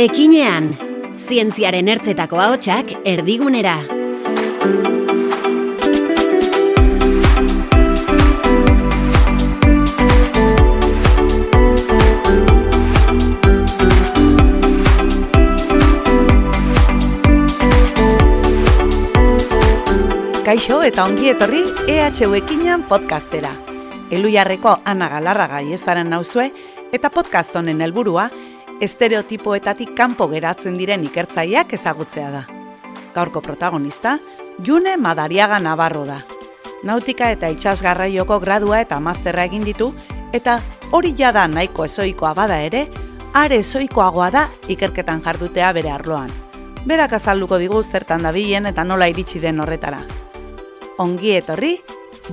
Ekinean, zientziaren ertzetako ahotsak erdigunera. Kaixo eta ongi etorri EHU Ekinean podcastera. Elujarreko Ana Galarraga iestaren nauzue eta podcast honen helburua estereotipoetatik kanpo geratzen diren ikertzaileak ezagutzea da. Gaurko protagonista, June Madariaga Navarro da. Nautika eta itsasgarraioko gradua eta masterra egin ditu eta hori jada nahiko ezoikoa bada ere, are ezoikoagoa da ikerketan jardutea bere arloan. Berak azalduko digu zertan dabilen eta nola iritsi den horretara ongi etorri,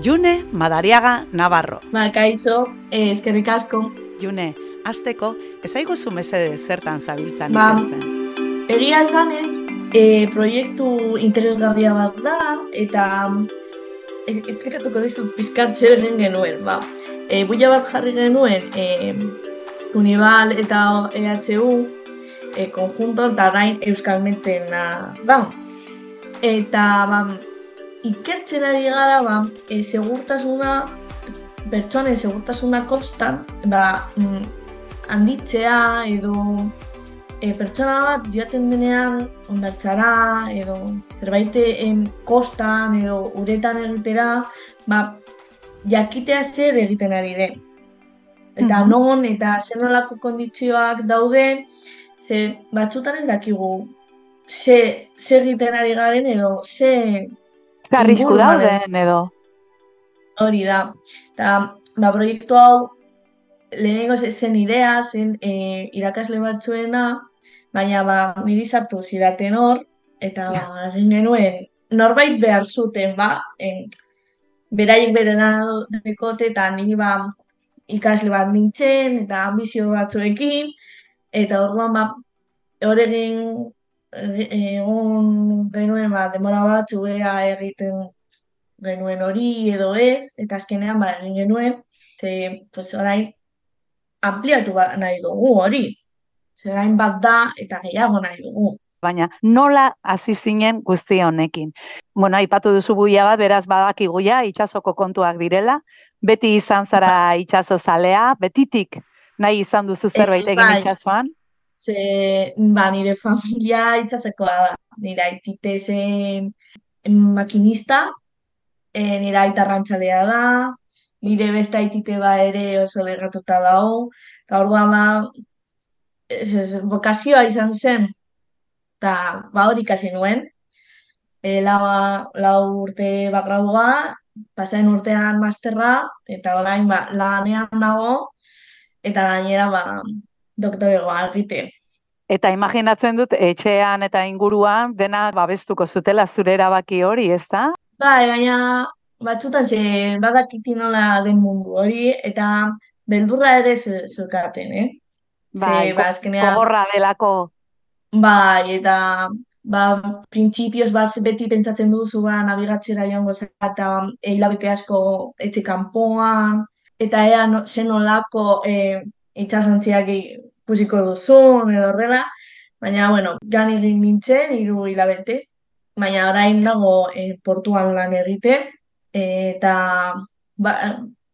June Madariaga Navarro. Ba, kaizo, eh, eskerrik asko. June, azteko, ezaigu zu mesede zertan zabiltzan ba, ikertzen. Egia esan ez, e, proiektu interesgarria bat da, eta ekrekatuko dizu pizkat zer egin genuen, ba. E, buia bat jarri genuen, e, Unibal eta EHU, e, konjunto, eta gain Euskal da. Eta, ba, ikertzen ari gara, ba, e, segurtasuna, pertsonen segurtasuna kostan, ba, mm, handitzea edo e, pertsona bat joaten denean ondartzara edo zerbait kostan edo uretan egitera, ba, jakitea zer egiten ari den. Eta mm non eta zer nolako konditzioak dauden, ze batzutan ez dakigu ze, ze egiten ari garen edo ze Zarrisku dauden edo. Hori da. Eta, ba, proiektu hau, lehenengo zen idea, zen e, irakasle batzuena, baina ba, niri zartu zidaten hor, eta ba, egin genuen, norbait behar zuten, ba, en, beraiek bere dekote, eta niri ba, ikasle bat nintzen, eta ambizio batzuekin, eta orduan ba, hor egin egon genuen ba, demora bat ea egiten genuen hori edo ez, eta azkenean ba, egin genuen, ze, pues, orain, ampliatu ba, nahi dugu hori. Ze orain bat da eta gehiago nahi dugu. Baina nola hasi zinen guzti honekin. Bueno, aipatu duzu buia bat, beraz badakigu ja itsasoko kontuak direla. Beti izan zara ba. itsaso zalea, betitik nahi izan duzu zerbait egin bai. itsasoan. Ze, ba, nire familia itxasekoa da. Nire aitite zen makinista, e, nire aita rantzalea da, nire beste aitite ba ere oso legatuta dago, eta orduan ba, ez, ez, bokazioa izan zen, eta ba hori kasi nuen, e, lau, lau urte bakraua, pasain urtean masterra, eta orain ba, lanean nago, eta gainera ba, doktoregoa egite. Eta imaginatzen dut, etxean eta inguruan, dena babestuko zutela zure erabaki hori, ez da? Bai, baina batzutan ze badakiti nola den mundu hori, eta beldurra ere zukaten, eh? Bai, ba, gogorra delako. Bai, eta ba, printzipioz bat beti pentsatzen duzu ba, nabigatzera joango eta hilabete asko etxe kanpoan, eta ea no, zen olako e, itxasontziak ikusiko duzun edo horrela, baina, bueno, gan egin nintzen, hiru hilabete, baina orain dago e, portuan lan egite, eta ba,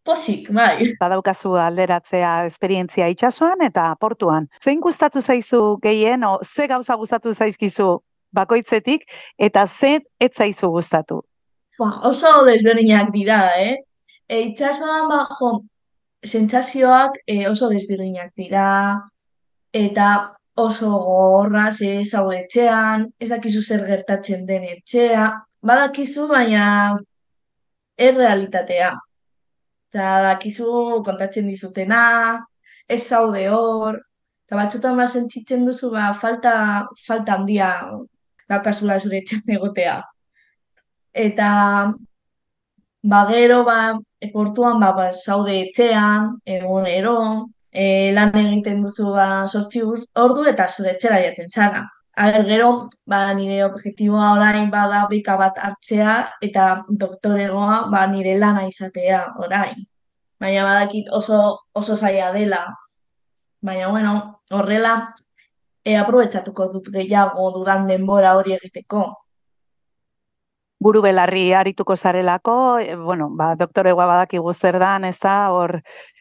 posik, bai. Badaukazu alderatzea esperientzia itsasoan eta portuan. Zein gustatu zaizu gehien, o, ze gauza gustatu zaizkizu bakoitzetik, eta ze ez zaizu gustatu? Ba, oso desberdinak dira, eh? E, itxasoan, ba, jo, sentsazioak e, oso desberdinak dira, eta oso gorra, ze hau etxean, ez dakizu zer gertatzen den etxea, badakizu baina ez realitatea. Eta dakizu kontatzen dizutena, ez zaude hor, eta batzutan ba sentitzen duzu ba, falta, falta handia daukazula zure etxean egotea. Eta ba gero ba, eportuan ba, ba, zaude etxean, egunero, e, lan egiten duzu ba, sortzi ordu eta zure etxera jaten zara. Aber, gero, ba, nire objektiboa orain bada bika bat hartzea eta doktoregoa ba, nire lana izatea orain. Baina badakit oso, oso zaila dela. Baina, bueno, horrela, e, aprobetsatuko dut gehiago dudan denbora hori egiteko. Buru belarri arituko zarelako, e, bueno, ba, doktoregoa badakigu zer dan, ez da, hor,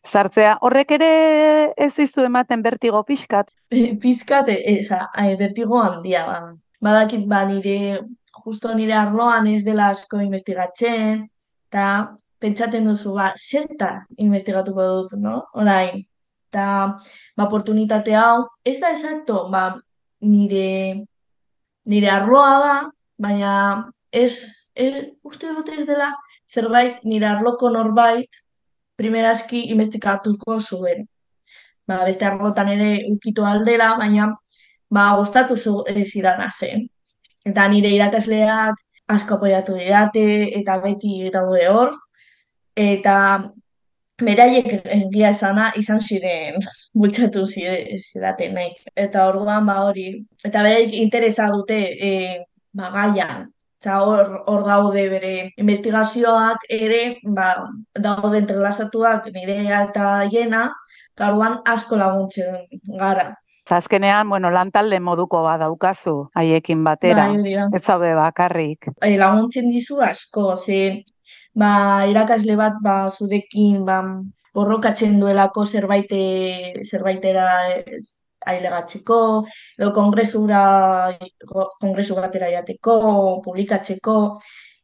sartzea. Horrek ere ez dizu ematen bertigo pixkat? pixkat, eza, e, bertigo handia, ba. Badakit, ba, nire, justo nire arloan ez dela asko investigatzen, eta pentsaten duzu, ba, zerta investigatuko dut, no? Orain, eta, ba, oportunitate hau, ez da exacto, ba, nire, nire arloa da, baina ez, ez, uste dut ez dela, zerbait, nire arloko norbait, primerazki investigatuko zuen. Ba, beste arlotan ere ukitu aldela, baina, ba, gustatu zu zidana zen. Eta nire irakasleak asko apoiatu didate, eta beti daude hor, eta beraiek egia esana izan ziren bultzatu zidaten nahi. Eta orduan ba hori, eta beraiek interesa dute e, ba, gaian. Eta hor, hor daude bere investigazioak ere, ba, daude entrelazatuak nire alta jena, garuan asko laguntzen gara. Azkenean, bueno, lantalde moduko badaukazu haiekin batera. Bai, ez zaude bakarrik. E, laguntzen dizu asko, ze ba, irakasle bat ba, zurekin ba, borrokatzen duelako zerbait zerbaitera ailegatzeko, edo kongresura, kongresu batera jateko, publikatzeko,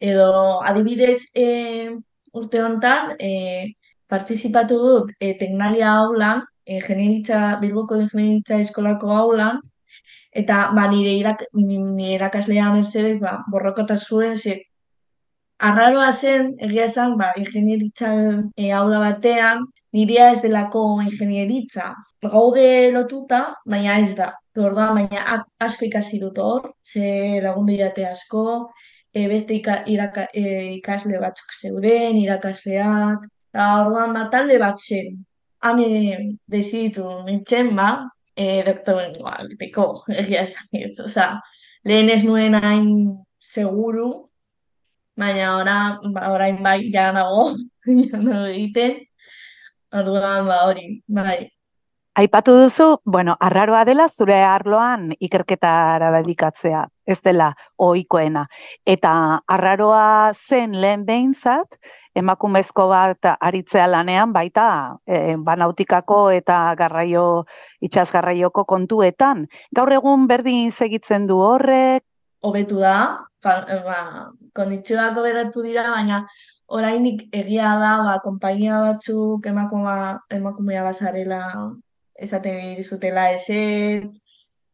edo adibidez e, urte honetan, e, partizipatu dut e, teknalia aulan, ingenieritza, Bilboko ingenieritza eskolako aulan, eta ba, nire, irak, nire irakaslea Mercedes ba, borrokota zuen, ze arraroa zen, egia esan, ba, ingenieritza e, aula batean, nirea ez delako ingenieritza. Gaude lotuta, baina ez da. Orda, baina asko ikasi dut hor, ze lagundu didate asko, e, beste ika, iraka, e, ikasle batzuk zeuden, irakasleak, eta orduan ba, talde bat zen, hane deziditu nintzen, ba, e, doktorengoa, beko, egia esan ez, oza, lehen ez nuen hain seguru, baina ora, ba, orain bai, ja nago, ja nago egiten, orduan, ba, hori, bai. Aipatu duzu, bueno, arraroa dela zure arloan ikerketara dedikatzea, ez dela ohikoena. Eta arraroa zen lehen behintzat, emakumezko bat aritzea lanean baita e, banautikako eta garraio itsas garraioko kontuetan. Gaur egun berdin segitzen du horrek hobetu da, ba, ba kondizioak hoberatu dira, baina orainik egia da, ba konpainia batzuk emakuma emakumea basarela esaten dizutela eset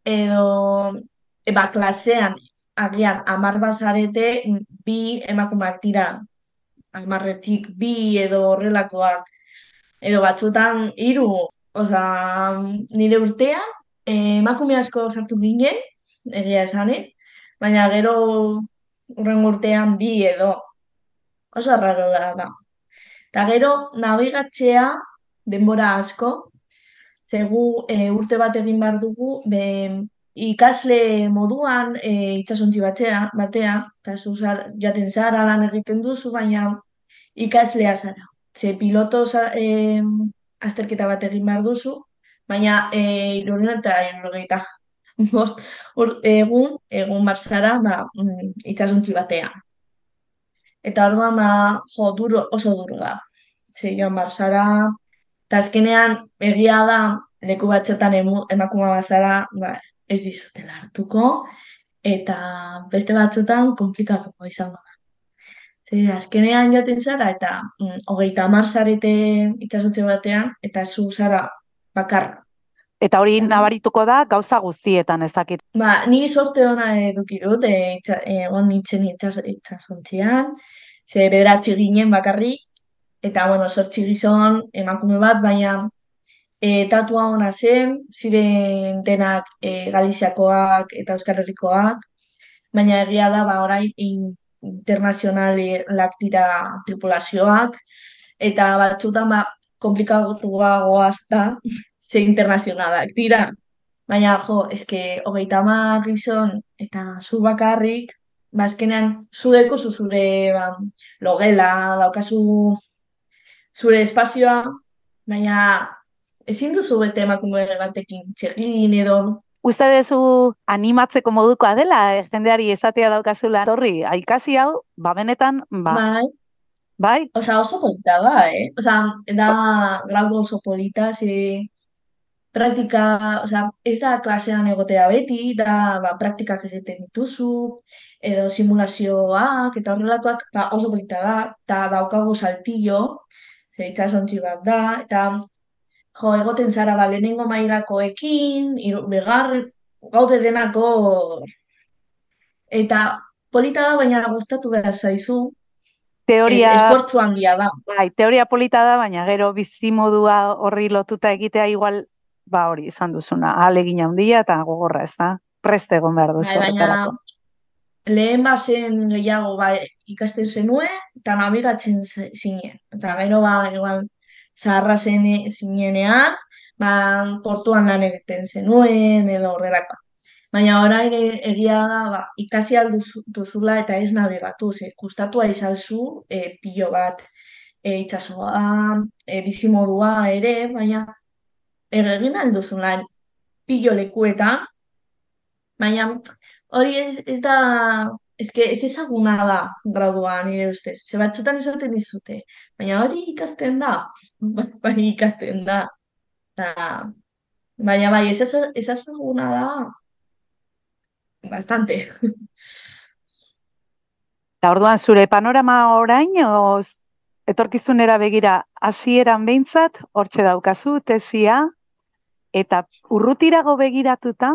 edo eba klasean agian amar basarete bi emakumeak dira. Amarretik bi edo horrelakoak, edo batzutan hiru, oza, nire urtean, eh, emakume asko sartu ginen, egia esanez, baina gero urren urtean bi edo, oso raro da. Eta gero, nabigatzea denbora asko, zegu e, urte bat egin behar dugu, be, ikasle moduan e, itxasontzi batea, batea, eta zuzar, jaten zara lan egiten duzu, baina ikaslea zara. Ze piloto e, azterketa bat egin behar duzu, baina e, irunen eta irurogeita. Bost, egun, egun bar zara, ba, mm, itxasuntzi batea. Eta orduan, ba, jo, duro, oso duro da. Ze joan bar zara, eta azkenean egia da, leku batxetan emakuma bazara, ba, ez dizutela hartuko, eta beste batzutan komplikatuko izango da. Ze, azkenean jaten zara, eta mm, hogeita amar zarete itxasotze batean, eta zu zara bakarra. Eta hori nabarituko da gauza guztietan ezakit. Ba, ni sorte ona eduki dut, e, e, on nintzen itxasontzian, ze bederatzi ginen bakarri, eta bueno, sortzi gizon emakume bat, baina e, tatua ona zen, ziren denak e, Galiziakoak eta Euskal Herrikoak, baina egia da, ba, orain, internazionalak dira tripulazioak, eta batzutan ba, komplikatu goaz da, ze internazionalak dira. Baina, jo, eske, hogeita mar izon, eta zu bakarrik, ba, zu deko zure ba, logela, daukazu zure espazioa, baina ezin duzu beste emakume batekin txegin edo. Uste dezu animatzeko modukoa dela, eh, jendeari esatea daukazula. Torri, aikasi hau, ba benetan, ba, Bai, bai, osea, oso polita da, eh? Osea, da gradu oso polita, ze praktika, osea, ez da klasean egotea beti, da ba, praktikak egiten dituzu, edo simulazioak, eta horrelatuak ba, oso polita da, eta daukagu saltillo, ze itxasontzi bat da, eta jo, egoten zara ba, lehenengo mairakoekin, bigarren, gaude denako, eta polita da, baina gustatu behar zaizu, teoria, esfortzu handia da. bai, teoria polita da, baina gero bizimodua horri lotuta egitea igual, ba hori izan duzuna, ahalegin handia eta gogorra, ez da? Preste egon behar duzu Bai, baina. Lehen bazen gehiago bai, ikasten zenuen, eta nabigatzen ze- zinen. Eta gero ba, igual, zaharra zen zinenean, ba, portuan lan egiten zenuen, edo horrelako. Baina orain e- egia da, ba, ikasi ahal duzu- duzula eta ez nabigatu, ze gustatua izalzu e, pilo bat e, itsasoa, e, bizimodua ere, baina egin ahal duzu lan pilo lekuetan, baina hori ez, ez da, ez, que ez ezaguna da graduan nire ustez. Ze batzutan esaten dizute, baina hori ikasten da, bai ikasten da. Ta, baina bai, ez, ez, ez ezaguna da, bastante. Eta orduan zure panorama orain, o, etorkizunera begira hasieran behintzat, hortxe daukazu, tesia, eta urrutirago begiratuta,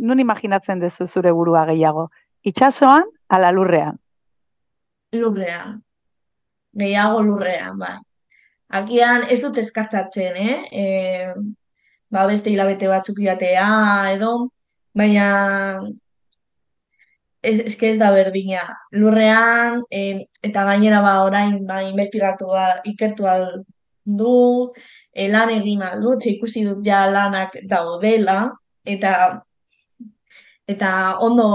nun imaginatzen duzu zure burua gehiago? Itxasoan, ala lurrean. Lurrean. Gehiago lurrean, bai. Agian ez dut eskartatzen, eh? E, ba beste hilabete batzuk joatea edo, baina ez, ez que ez da berdina. Lurrean, e, eta gainera ba orain ba investigatu ikertu du, e, lan egin al dut, ze ikusi dut ja lanak daudela, eta eta ondo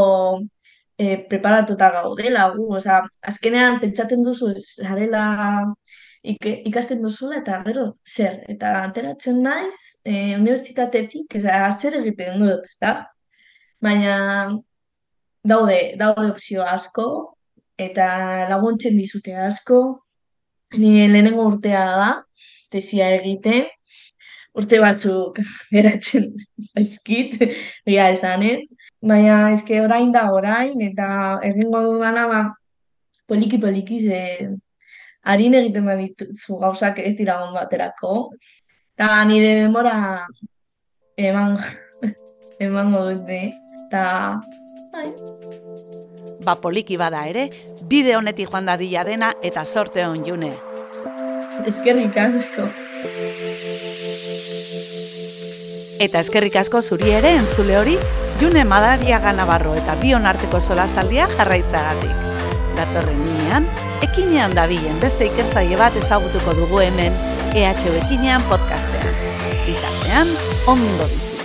e, preparatuta gaudela gu, osea, azkenean pentsatzen duzu zarela ikasten duzula eta gero zer, eta ateratzen naiz e, unibertsitatetik, osea, zer egiten dut, ezta? Baina daude, daude opzio asko eta laguntzen dizute asko. Ni lehenengo urtea da, tesia egiten, urte batzuk geratzen zaizkit, egia esanez. Baina eske orain da orain, eta egingo dudana ba, poliki poliki ze harin egiten badituzu gauzak ez dira ondo aterako. Eta nire denbora eman, emango dute. Eta, bai, Ba poliki bada ere, bide honetik joan dadila dena eta sorte hon june. eskerrik asko. Eta eskerrik asko zuri ere entzule hori, June Madariaga Navarro eta bion arteko solasaldia jarraitzagatik. Datorren ninean, ekinean dabilen beste ikertzaile bat ezagutuko dugu hemen EHU ekinean podcastean. Bitartean, ondo bizi.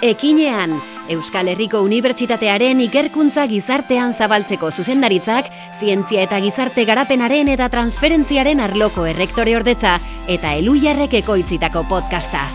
Ekinean, Euskal Herriko Unibertsitatearen ikerkuntza gizartean zabaltzeko zuzendaritzak, zientzia eta gizarte garapenaren eta transferentziaren arloko errektore ordetza eta eluiarrek ekoitzitako podcasta.